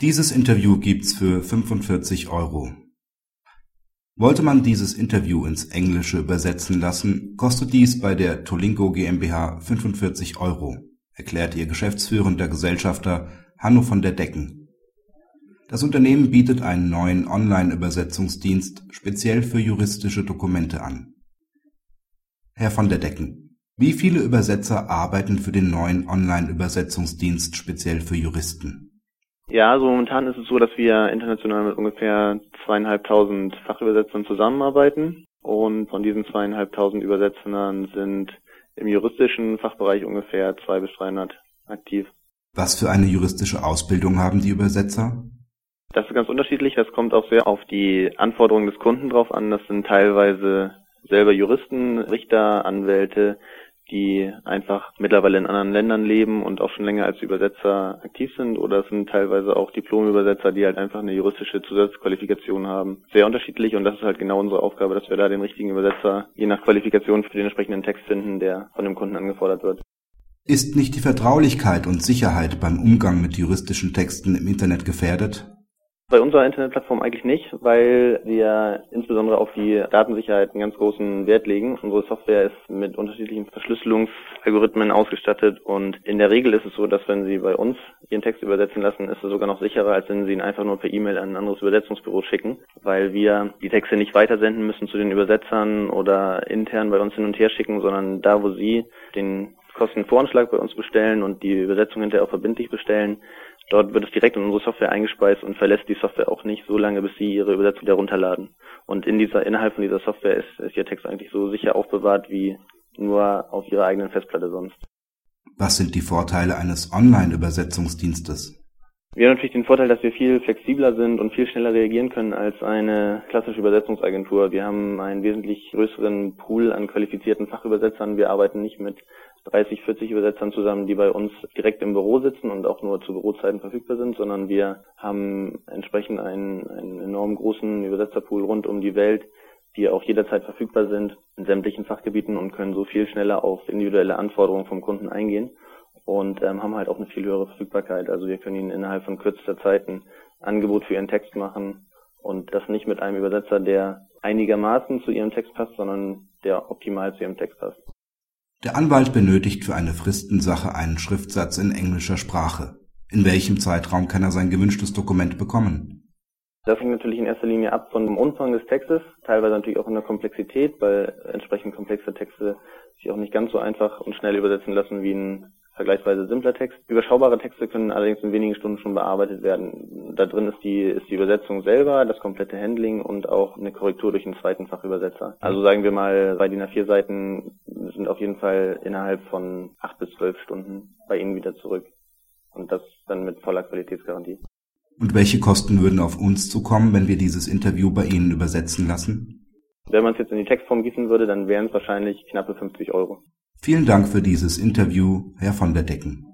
Dieses Interview gibt's für 45 Euro. Wollte man dieses Interview ins Englische übersetzen lassen, kostet dies bei der Tolingo GmbH 45 Euro, erklärt ihr geschäftsführender Gesellschafter Hanno von der Decken. Das Unternehmen bietet einen neuen Online-Übersetzungsdienst speziell für juristische Dokumente an. Herr von der Decken, wie viele Übersetzer arbeiten für den neuen Online-Übersetzungsdienst speziell für Juristen? Ja, also momentan ist es so, dass wir international mit ungefähr zweieinhalbtausend Fachübersetzern zusammenarbeiten. Und von diesen zweieinhalbtausend Übersetzern sind im juristischen Fachbereich ungefähr zwei bis dreihundert aktiv. Was für eine juristische Ausbildung haben die Übersetzer? Das ist ganz unterschiedlich. Das kommt auch sehr auf die Anforderungen des Kunden drauf an. Das sind teilweise selber Juristen, Richter, Anwälte, die einfach mittlerweile in anderen Ländern leben und auch schon länger als Übersetzer aktiv sind oder es sind teilweise auch Diplomübersetzer, die halt einfach eine juristische Zusatzqualifikation haben. Sehr unterschiedlich und das ist halt genau unsere Aufgabe, dass wir da den richtigen Übersetzer je nach Qualifikation für den entsprechenden Text finden, der von dem Kunden angefordert wird. Ist nicht die Vertraulichkeit und Sicherheit beim Umgang mit juristischen Texten im Internet gefährdet? Bei unserer Internetplattform eigentlich nicht, weil wir insbesondere auf die Datensicherheit einen ganz großen Wert legen. Unsere Software ist mit unterschiedlichen Verschlüsselungsalgorithmen ausgestattet und in der Regel ist es so, dass wenn Sie bei uns Ihren Text übersetzen lassen, ist es sogar noch sicherer, als wenn Sie ihn einfach nur per E-Mail an ein anderes Übersetzungsbüro schicken, weil wir die Texte nicht weitersenden müssen zu den Übersetzern oder intern bei uns hin und her schicken, sondern da, wo Sie den Kostenvoranschlag bei uns bestellen und die Übersetzung hinterher auch verbindlich bestellen, Dort wird es direkt in unsere Software eingespeist und verlässt die Software auch nicht so lange, bis Sie Ihre Übersetzung wieder runterladen. Und in dieser, innerhalb von dieser Software ist, ist Ihr Text eigentlich so sicher aufbewahrt wie nur auf Ihrer eigenen Festplatte sonst. Was sind die Vorteile eines Online-Übersetzungsdienstes? Wir haben natürlich den Vorteil, dass wir viel flexibler sind und viel schneller reagieren können als eine klassische Übersetzungsagentur. Wir haben einen wesentlich größeren Pool an qualifizierten Fachübersetzern. Wir arbeiten nicht mit 30, 40 Übersetzern zusammen, die bei uns direkt im Büro sitzen und auch nur zu Bürozeiten verfügbar sind, sondern wir haben entsprechend einen, einen enorm großen Übersetzerpool rund um die Welt, die auch jederzeit verfügbar sind in sämtlichen Fachgebieten und können so viel schneller auf individuelle Anforderungen vom Kunden eingehen und ähm, haben halt auch eine viel höhere Verfügbarkeit. Also wir können ihnen innerhalb von kürzester Zeit ein Angebot für ihren Text machen und das nicht mit einem Übersetzer, der einigermaßen zu ihrem Text passt, sondern der optimal zu ihrem Text passt. Der Anwalt benötigt für eine Fristensache einen Schriftsatz in englischer Sprache. In welchem Zeitraum kann er sein gewünschtes Dokument bekommen? Das hängt natürlich in erster Linie ab von dem Umfang des Textes, teilweise natürlich auch in der Komplexität, weil entsprechend komplexe Texte sich auch nicht ganz so einfach und schnell übersetzen lassen wie ein vergleichsweise simpler Text. Überschaubare Texte können allerdings in wenigen Stunden schon bearbeitet werden. Da drin ist die, ist die Übersetzung selber, das komplette Handling und auch eine Korrektur durch einen zweiten Fachübersetzer. Also sagen wir mal, bei DIN A4 Seiten sind auf jeden Fall innerhalb von acht bis zwölf Stunden bei Ihnen wieder zurück. Und das dann mit voller Qualitätsgarantie. Und welche Kosten würden auf uns zukommen, wenn wir dieses Interview bei Ihnen übersetzen lassen? Wenn man es jetzt in die Textform gießen würde, dann wären es wahrscheinlich knappe 50 Euro. Vielen Dank für dieses Interview, Herr von der Decken.